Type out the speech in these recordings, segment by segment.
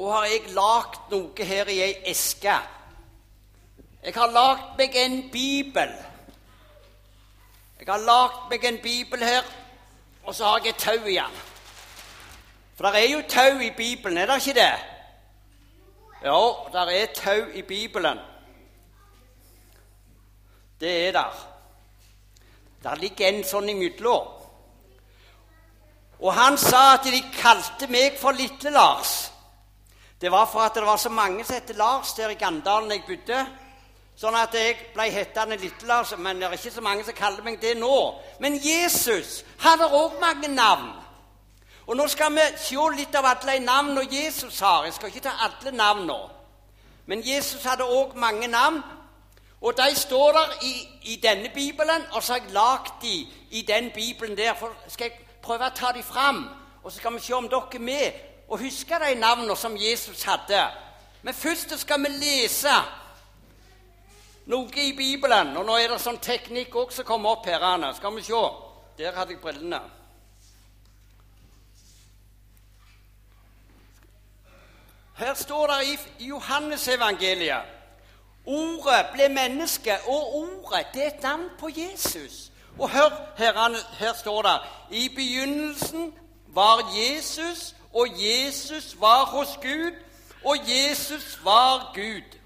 da har jeg lagd noe her i ei eske. Jeg har lagd meg en bibel. Jeg har lagd meg en bibel her, og så har jeg et tau i den. For det er jo tau i Bibelen, er det ikke det? Jo, det er tau i Bibelen. Det er der. Der ligger en sånn imellom. Og han sa at de kalte meg for Lille-Lars. Det var for at det var så mange som het Lars der i Gandalen jeg bodde. Sånn at jeg ble hettende Lille-Lars, men det er ikke så mange som kaller meg det nå. Men Jesus hadde òg mange navn. Og nå skal vi se litt av alle de navnene Jesus har. Jeg skal ikke ta alle navnene. Men Jesus hadde òg mange navn. Og de står der i, i denne bibelen, og så har jeg lagd de i den bibelen der. For skal jeg prøve å ta dem fram, og så skal vi se om dere er med og huske de navnene som Jesus hadde. Men først skal vi lese noe i Bibelen. Og nå er det sånn teknikk også som kommer opp her. Anna. Skal vi se. Der hadde jeg brillene. Her står det i Johannesevangeliet Ordet ble menneske, og ordet det er et navn på Jesus. Og hør, her, her står det I begynnelsen var Jesus, og Jesus var hos Gud, og Jesus var Gud.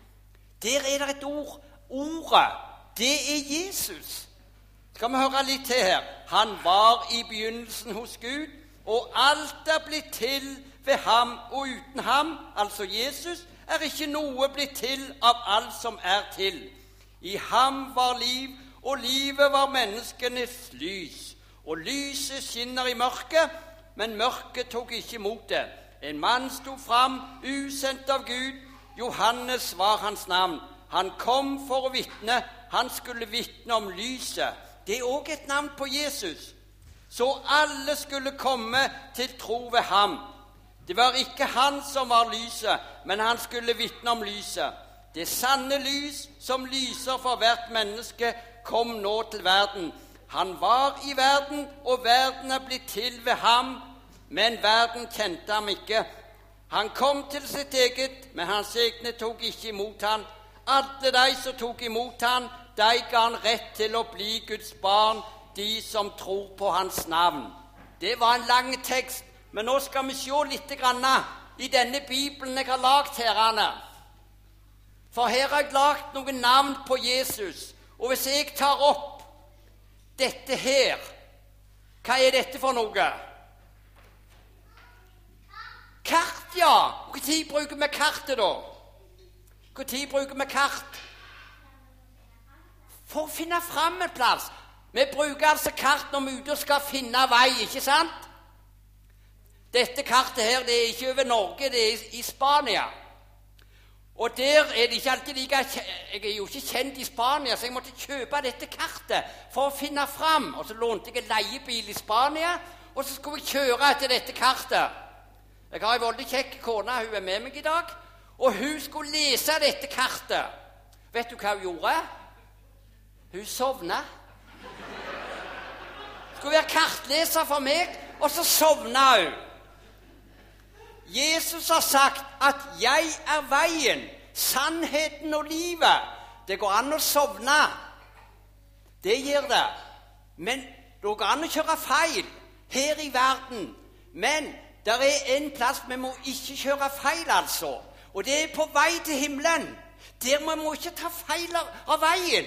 Der er det et ord. Ordet, det er Jesus. Skal vi høre litt til her? Han var i begynnelsen hos Gud, og alt er blitt til ved ham, og uten ham, altså Jesus, er ikke noe blitt til av alt som er til. I ham var liv, og livet var menneskenes lys. Og lyset skinner i mørket, men mørket tok ikke imot det. En mann sto fram, usendt av Gud. Johannes var hans navn. Han kom for å vitne. Han skulle vitne om lyset. Det er òg et navn på Jesus. Så alle skulle komme til tro ved ham. Det var ikke han som var lyset, men han skulle vitne om lyset. Det sanne lys som lyser for hvert menneske, kom nå til verden. Han var i verden, og verden er blitt til ved ham, men verden kjente ham ikke. Han kom til sitt eget, men hans egne tok ikke imot ham. Alle de som tok imot ham, de ga han rett til å bli Guds barn, de som tror på hans navn. Det var en lang tekst, men nå skal vi se litt i denne Bibelen jeg har lagd her. Anna. For her har jeg lagd noen navn på Jesus. Og hvis jeg tar opp dette her Hva er dette for noe? Kart, ja. Når bruker vi kartet, da? Når bruker vi kart? For å finne fram en plass. Vi bruker altså kart når vi er ute og skal finne vei, ikke sant? Dette kartet her, det er ikke over Norge, det er i Spania. Og der er det ikke alltid like Jeg er jo ikke kjent i Spania, så jeg måtte kjøpe dette kartet for å finne fram. Og så lånte jeg en leiebil i Spania, og så skulle jeg kjøre etter dette kartet. Jeg har ei veldig kjekk kone, hun er med meg i dag, og hun skulle lese dette kartet. Vet du hva hun gjorde? Hun sovna. Skulle være kartleser for meg, og så sovna hun. Jesus har sagt at 'jeg er veien, sannheten og livet'. Det går an å sovne. Det gjør det. Men det går an å kjøre feil her i verden. Men det er en plass vi må ikke kjøre feil, altså. Og det er på vei til himmelen. Der vi må ikke ta feil av veien.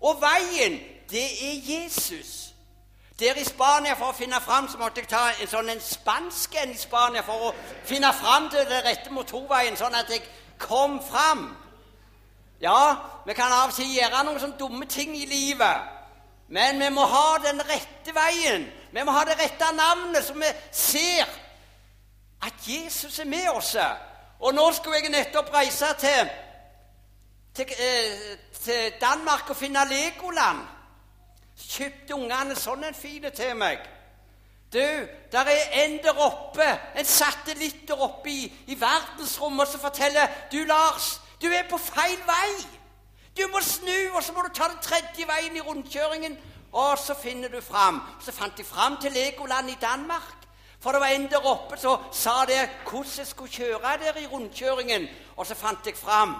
Og veien, det er Jesus. Der i Spania, for å finne fram, så måtte jeg ta en sånn en spansk en i Spania for å finne fram til den rette motorveien, sånn at jeg kom fram. Ja, vi kan av og til gjøre noen sånne dumme ting i livet. Men vi må ha den rette veien. Vi må ha det rette navnet, så vi ser at Jesus er med oss. Og nå skulle jeg nettopp reise til, til, eh, til Danmark og finne Legoland kjøpte ungene sånn en fin til meg. Du, der er en der oppe, en satellitt der oppe i, i verdensrommet som forteller Du, Lars, du er på feil vei. Du må snu, og så må du ta den tredje veien i rundkjøringen. Og så finner du fram. Så fant de fram til Legoland i Danmark. For det var en der oppe som sa det hvordan jeg skulle kjøre der i rundkjøringen. Og så fant jeg fram.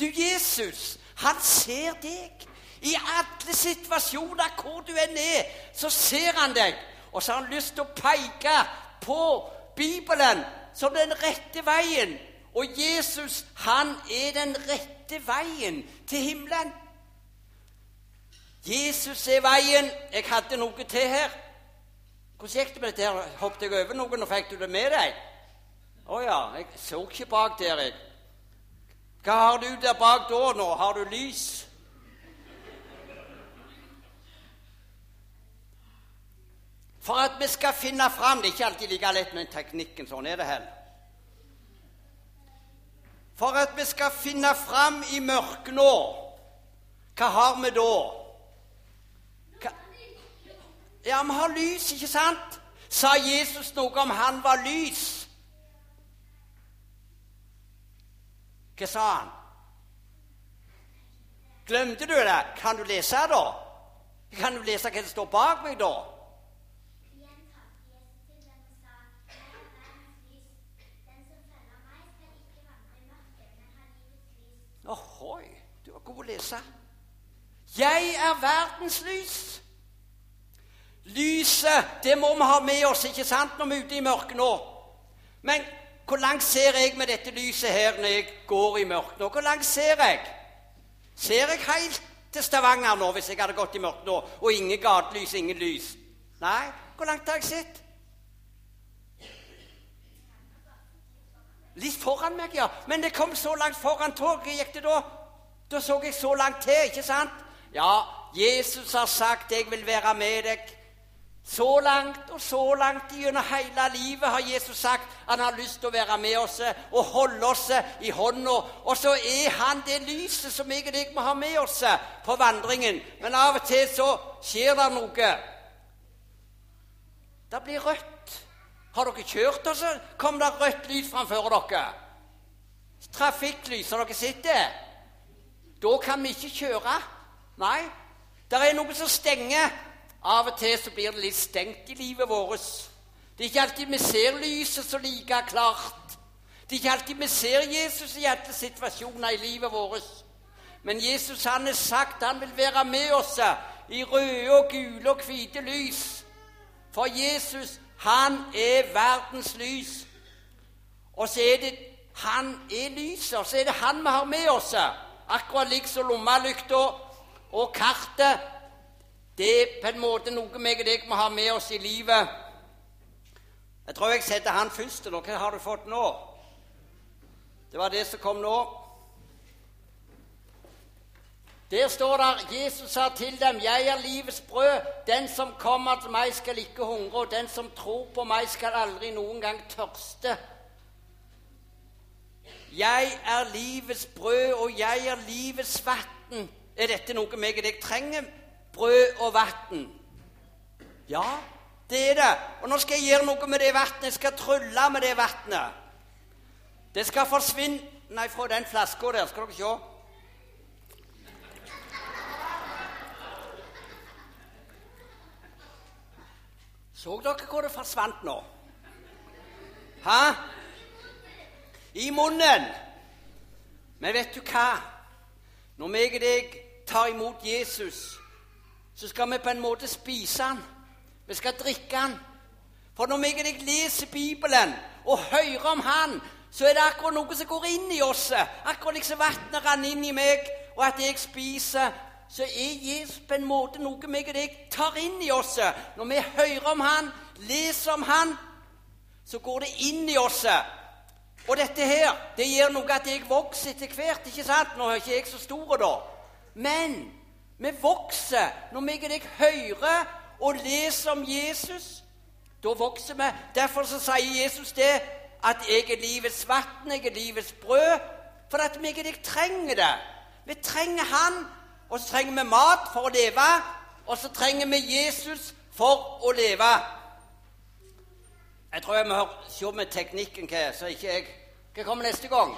Du, Jesus, han ser deg. I alle situasjoner hvor du enn er, så ser han deg. Og så har han lyst til å peke på Bibelen som den rette veien. Og Jesus, han er den rette veien til himmelen. Jesus er veien. Jeg hadde noe til her. Hvordan gikk det med dette? her? Hoppet jeg over noen, og fikk du det med deg? Å ja, jeg så ikke bak der, jeg. Hva har du der bak da nå? Har du lys? For at vi skal finne fram Det er ikke alltid like lett med teknikken. Sånn er det heller. For at vi skal finne fram i mørket nå, hva har vi da? Ja, vi har lys, ikke sant? Sa Jesus noe om han var lys? Hva sa han? Glemte du det? Kan du lese, da? Kan du lese hva det står bak meg, da? Ohoi, du var god å lese. Jeg er verdens lys. Lyset, det må vi ha med oss ikke sant, når vi er ute i mørket nå. Men hvor langt ser jeg med dette lyset her når jeg går i mørket nå? Hvor langt ser jeg? Ser jeg helt til Stavanger nå hvis jeg hadde gått i mørket nå, og ingen gatelys, ingen lys? Nei, hvor langt har jeg sett? Litt foran meg, ja. Men det kom så langt foran toget. Gikk det da? Da så jeg så langt til, ikke sant? Ja, Jesus har sagt 'Jeg vil være med deg' Så langt og så langt gjennom hele livet har Jesus sagt han har lyst til å være med oss og holde oss i hånda. Og så er han det lyset som jeg og deg må ha med oss på vandringen. Men av og til så skjer det noe. Det blir rødt. Har dere kjørt, og så kom det rødt lys framfor dere? Trafikklys. som dere sitter? Da kan vi ikke kjøre. Nei. Det er noe som stenger. Av og til så blir det litt stengt i livet vårt. Det er ikke alltid vi ser lyset så like klart. Det er ikke alltid vi ser Jesus i alle situasjoner i livet vårt. Men Jesus han har sagt han vil være med oss i røde og gule og hvite lys. For Jesus, han er verdens lys. Og så er det han er lyset, og så er det han vi har med oss. Akkurat liksom lommelykta og kartet det er på en måte noe meg og deg må ha med oss i livet. Jeg tror jeg setter han først. Hva har du fått nå? Det var det som kom nå. Der står det Jesus sa til dem, 'Jeg er livets brød. Den som kommer til meg, skal ikke hungre, og den som tror på meg, skal aldri noen gang tørste.' Jeg er livets brød, og jeg er livets vann. Er dette noe meg og deg trenger? brød og vann. Ja, det er det. Og nå skal jeg gjøre noe med det vannet. Jeg skal trylle med det vannet. Det skal forsvinne Nei, fra den flaska der. Skal dere se. Så dere hvor det forsvant nå? Hæ? I munnen. Men vet du hva? Når meg og deg tar imot Jesus så skal vi på en måte spise han. Vi skal drikke han. For når meg og deg leser Bibelen og hører om Han, så er det akkurat noe som går inn i oss. Akkurat liksom vannet renner inn i meg, og at jeg spiser. Så er Jesus på en måte noe og deg tar inn i oss. Når vi hører om Han, leser om Han, så går det inn i oss. Og dette her, det gjør noe at jeg vokser etter hvert. ikke sant? Nå er ikke jeg så stor, da. Men vi vokser når vi deg hører og leser om Jesus. Da vokser vi. Derfor så sier Jesus det at 'jeg er livets vann, jeg er livets brød'. For at vi deg trenger det. Vi trenger Han, og så trenger vi mat for å leve. Og så trenger vi Jesus for å leve. Jeg tror jeg må se med teknikken, så ikke jeg Hva kommer neste gang?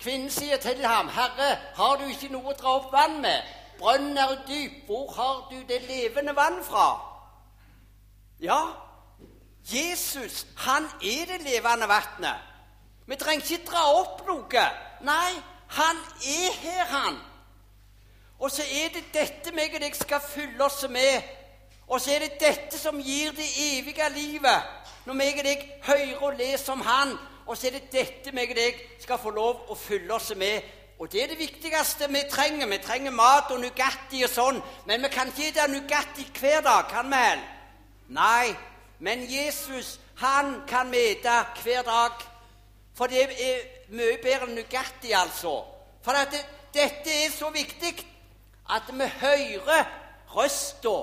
Kvinnen sier til ham, 'Herre, har du ikke noe å dra opp vann med?' 'Brønnen er dyp. Hvor har du det levende vann fra?' Ja, Jesus, han er det levende vannet. Vi trenger ikke dra opp noe. Nei, han er her, han. Og så er det dette meg og deg skal fylle oss med. Og så er det dette som gir det evige livet. Når meg og deg hører og leser om Han. Og så er det dette meg og deg skal få lov å fylle oss med. Og det er det viktigste vi trenger. Vi trenger mat og Nugatti og sånn. Men vi kan ikke spise Nugatti hver dag, kan vi? Nei. Men Jesus, han kan vi spise hver dag. For det er mye bedre enn Nugatti, altså. For det, dette er så viktig at vi hører røsta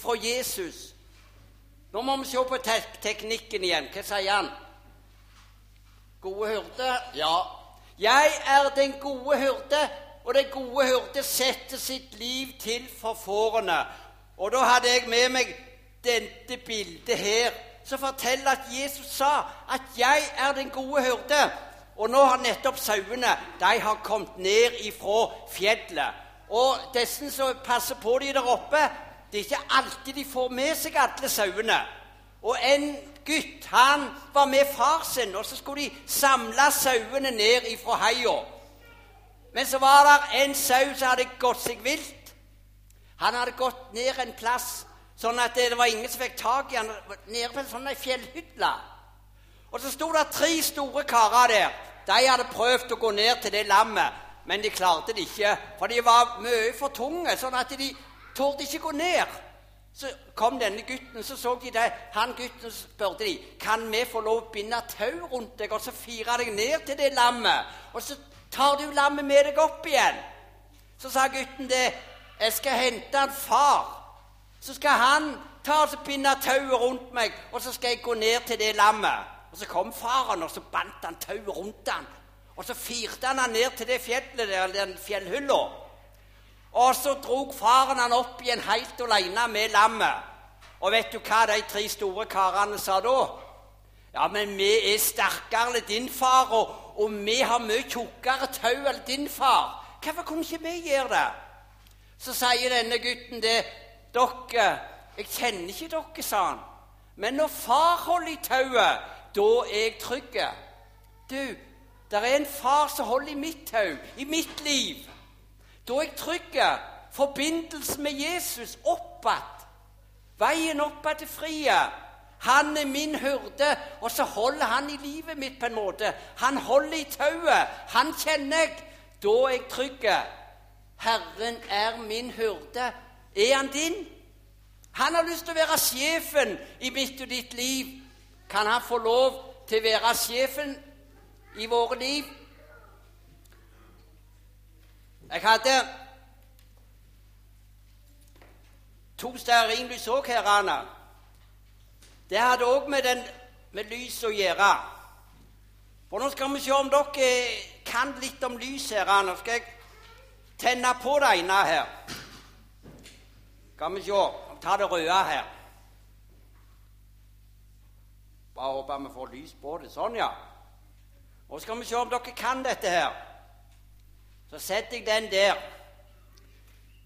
fra Jesus. Nå må vi se på te teknikken igjen. Hva sier han? Gode hyrde? Ja. Jeg er den gode hyrde, og den gode hyrde setter sitt liv til for fårene. Og da hadde jeg med meg dette bildet her, som forteller at Jesus sa at 'jeg er den gode hyrde'. Og nå har nettopp sauene de har kommet ned ifra fjellet. Og disse som passer på de der oppe, det er ikke alltid de får med seg alle sauene. Og en gutt han var med far sin, og så skulle de samle sauene ned ifra heia. Men så var det en sau som hadde gått seg vilt. Han hadde gått ned en plass sånn at det var ingen som fikk tak i han nede på en sånn fjellhytte. Og så sto det tre store karer der. De hadde prøvd å gå ned til det lammet, men de klarte det ikke. For de var mye for tunge, sånn at de torde ikke gå ned. Så kom denne gutten, så så de det. Han gutten spurte de, kan vi få lov å binde tau rundt deg og så fire deg ned til det lammet. Og så tar du lammet med deg opp igjen. Så sa gutten det. Jeg skal hente en far. Så skal han ta og binde tauet rundt meg, og så skal jeg gå ned til det lammet. Og Så kom faren, og så bandt han tauet rundt han. Og så firte han han ned til det fjellet der, den fjellhylla. Og så drog faren han opp igjen helt alene med lammet. Og vet du hva de tre store karene sa da? Ja, men vi er sterkere enn din far, og, og vi har mye tjukkere tau enn din far. Hvorfor kunne ikke vi gjøre det? Så sier denne gutten det. Dere Jeg kjenner ikke dere, sa han. Men når far holder i tauet, da er jeg trygg. Du, det er en far som holder i mitt tau, i mitt liv. Da er jeg trygg. Forbindelsen med Jesus opp igjen. Veien opp til frihet. Han er min hyrde, og så holder han i livet mitt på en måte. Han holder i tauet. Han kjenner jeg. Da er jeg trygg. Herren er min hyrde. Er han din? Han har lyst til å være sjefen i mitt og ditt liv. Kan han få lov til å være sjefen i våre liv? Jeg hadde to stearinlys òg her, Anna. Det hadde òg med, med lys å gjøre. For nå skal vi se om dere kan litt om lys her. Anna. Skal jeg tenne på det ene her? Skal vi se. Ta det røde her. Bare håper vi får lys på det. Sånn, ja. Nå skal vi se om dere kan dette her. Så setter jeg den der.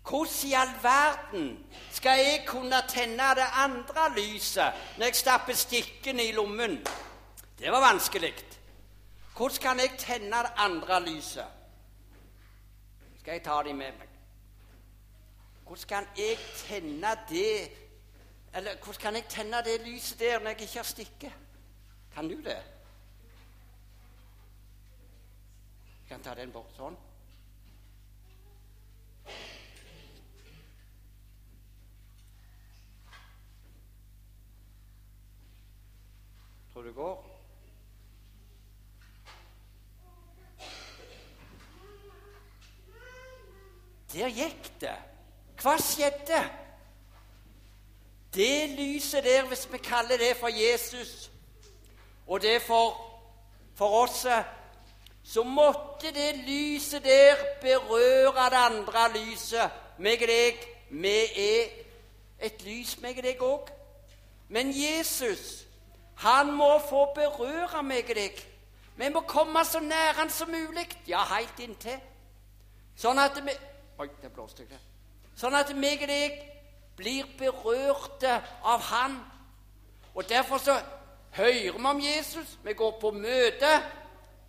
Hvordan i all verden skal jeg kunne tenne det andre lyset når jeg stapper stikkene i lommen? Det var vanskelig. Hvordan kan jeg tenne det andre lyset? Skal jeg ta de med meg? Hvordan kan jeg tenne det Eller hvordan kan jeg tenne det lyset der når jeg ikke har stikke? Kan du det? Jeg kan ta den bort sånn. Tror du det går? Der gikk det. Hva skjedde? Det lyset der, hvis vi kaller det for Jesus, og det for, for oss så måtte det lyset der berøre det andre lyset. Meg og deg, vi er et lys, meg og deg òg. Men Jesus, han må få berøre meg og deg. Vi må komme så nær han som mulig. Ja, helt inntil. Sånn at vi Oi, det blåste jeg. Sånn at meg og deg blir berørte av Han. Og Derfor så hører vi om Jesus, vi går på møte,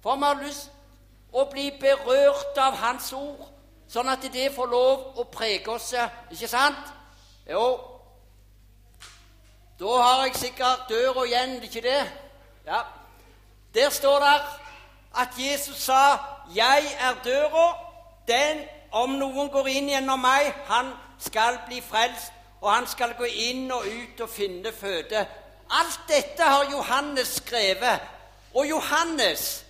for vi har lyst å bli berørt av Hans ord, sånn at det får lov å prege oss. Ikke sant? Jo. Da har jeg sikkert døra igjen, ikke det? Ja. Der står det at Jesus sa 'Jeg er døra'. Den, om noen går inn gjennom meg, han skal bli frelst, og han skal gå inn og ut og finne føde. Alt dette har Johannes skrevet. Og Johannes,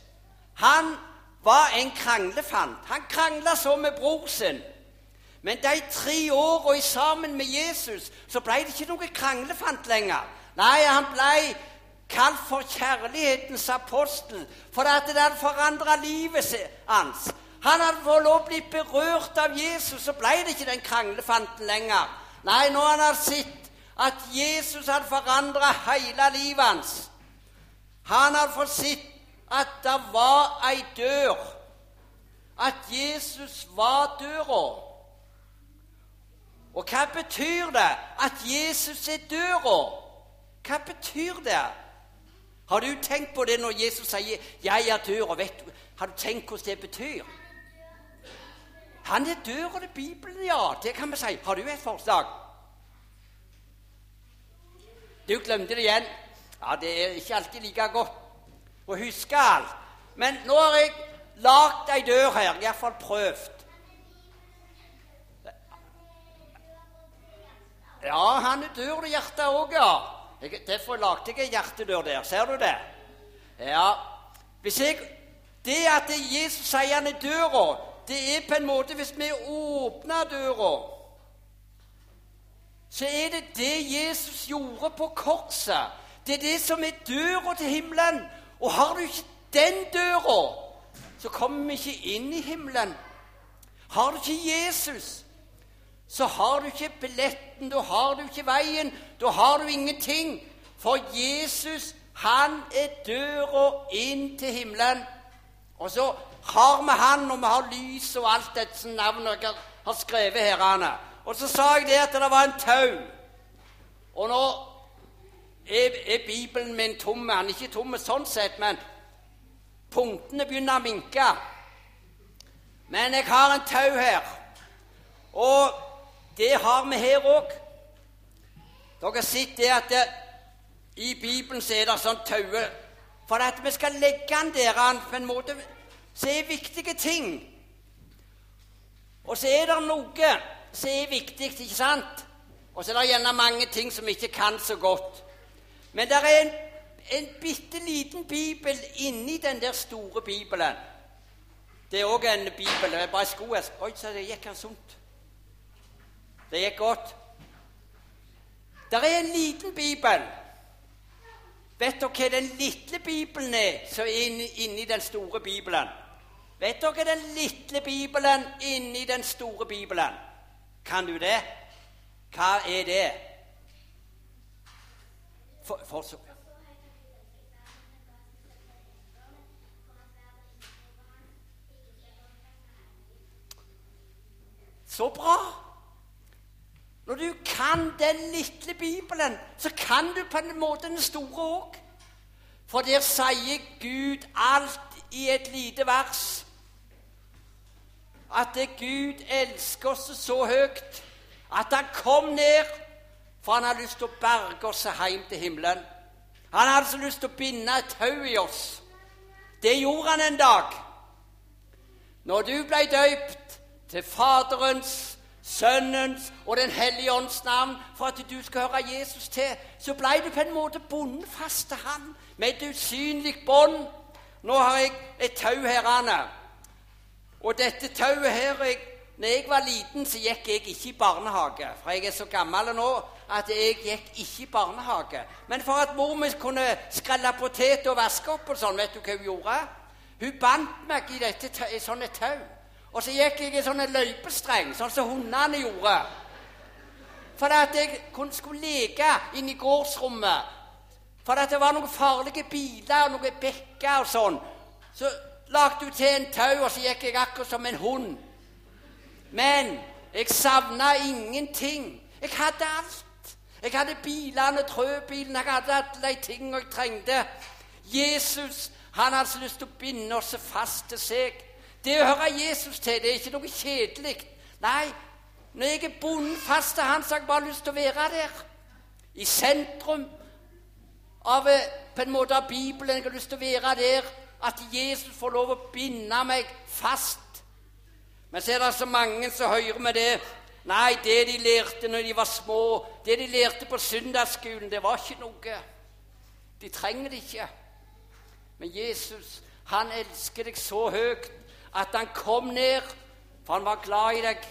han var en kranglefant. Han krangla så med bror sin. Men de tre åra sammen med Jesus så ble det ikke noe kranglefant lenger. Nei, han ble kalt for kjærlighetens apostel, for det hadde forandra livet hans. Han hadde fått lov å bli berørt av Jesus, så ble det ikke den kranglefanten lenger. Nei, nå han har sett at Jesus hadde forandra hele livet hans. Han hadde fått sett at det var ei dør. At Jesus var døra. Og hva betyr det at Jesus er døra? Hva betyr det? Har du tenkt på det når Jesus sier 'Jeg er døra'? Har du tenkt hvordan det betyr? Han er døra til Bibelen, ja. Det kan vi si. Har du et forslag? Du glemte det igjen. Ja, Det er ikke alltid like godt å huske alt. Men nå har jeg lagd ei dør her, iallfall prøvd. Ja, han er dør til hjertet òg, ja. Jeg, derfor lagde jeg en hjertedør der. Ser du det? Ja. Hvis jeg, det at Jesus sier han er døra, det er på en måte Hvis vi åpner døra, så er det det Jesus gjorde på korset. Det er det som er døra til himmelen. Og har du ikke den døra, så kommer vi ikke inn i himmelen. Har du ikke Jesus, så har du ikke billetten, da har du ikke veien, da har du ingenting. For Jesus, han er døra inn til himmelen. Og så har vi han, og vi har lys og alt dette navnet dere har skrevet her. Anna. Og så sa jeg det at det var en tau. Og nå er, er Bibelen min tom. Han er ikke tom sånn sett, men punktene begynner å minke. Men jeg har en tau her. Og det har vi her òg. Dere ser det at det, i Bibelen så er det sånn taue For at vi skal legge den der på en måte som er viktige ting. Og så er det noe som er viktig, ikke sant? Og så er det gjerne mange ting som vi ikke kan så godt. Men det er en, en bitte liten bibel inni den der store bibelen. Det er òg en bibel. Jeg bare sko Oi, så det gikk han sunt. Det gikk godt. Det er en liten bibel. Vet dere hva den lille bibelen er som er inni, inni den store bibelen? Vet dere den lille bibelen inni den store bibelen? Kan du det? Hva er det? For, for så Så bra! Når du kan den lille Bibelen, så kan du på en måte den store òg. For der sier Gud alt i et lite vers. At Gud elsker oss så høyt at han kom ned, for han har lyst til å berge oss hjem til himmelen. Han har altså lyst til å binde et tau i oss. Det gjorde han en dag. Når du ble døypt til Faderens Sønnens og Den hellige ånds navn for at du skal høre Jesus til, så ble du på en måte bundet fast til Han med et usynlig bånd. Nå har jeg et tau her, Anne. Og dette tauet her jeg, når jeg var liten, så gikk jeg ikke i barnehage. For jeg er så gammel nå at jeg gikk ikke i barnehage. Men for at mor mi kunne skrelle poteter og vaske opp og sånn, vet du hva hun gjorde? Hun bandt meg i dette i sånn et tau. Og så gikk jeg i sånne løypestreng, sånn som hundene gjorde. For at jeg skulle leke inne i gårdsrommet. For at det var noen farlige biler og noen bekker og sånn. Så lagde hun til en tau, og så gikk jeg akkurat som en hund. Men jeg savna ingenting. Jeg hadde alt. Jeg hadde bilene, trøbilen, jeg hadde alle de tingene jeg trengte. Jesus han hadde lyst til å binde oss fast til seg. Det å høre Jesus til, det er ikke noe kjedelig. Nei, når jeg er bundet fast til Han, så har jeg bare lyst til å være der. I sentrum av eh, på en måte av Bibelen. Jeg har lyst til å være der. At Jesus får lov å binde meg fast. Men så er det så mange som hører med det Nei, det de lærte når de var små, det de lærte på søndagsskolen, det var ikke noe. De trenger det ikke. Men Jesus, han elsker deg så høyt at han kom ned, for han var glad i deg,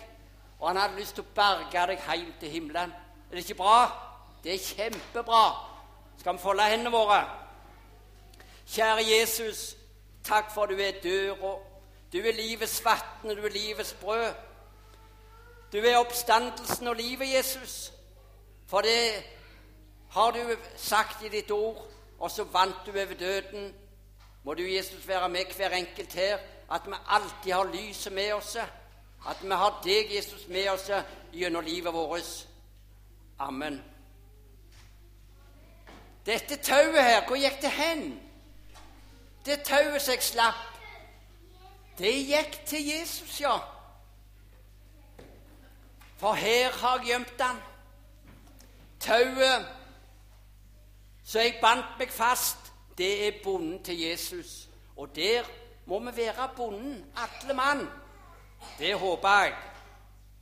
og han hadde lyst til å berge deg hjem til himmelen. Er det ikke bra? Det er kjempebra. Skal vi folde hendene våre? Kjære Jesus, takk for du er døra. Du er livets vann, du er livets brød. Du er oppstandelsen og livet, Jesus. For det har du sagt i ditt ord, og så vant du over døden. Må du, Jesus, være med hver enkelt her, at vi alltid har lyset med oss. At vi har deg, Jesus, med oss gjennom livet vårt. Amen. Dette tauet her, hvor gikk det hen? Det tauet som jeg slapp, det gikk til Jesus, ja. For her har jeg gjemt han. Tauet så jeg bandt meg fast, det er bonden til Jesus. Og der må vi være bonden, alle mann. Det håper jeg.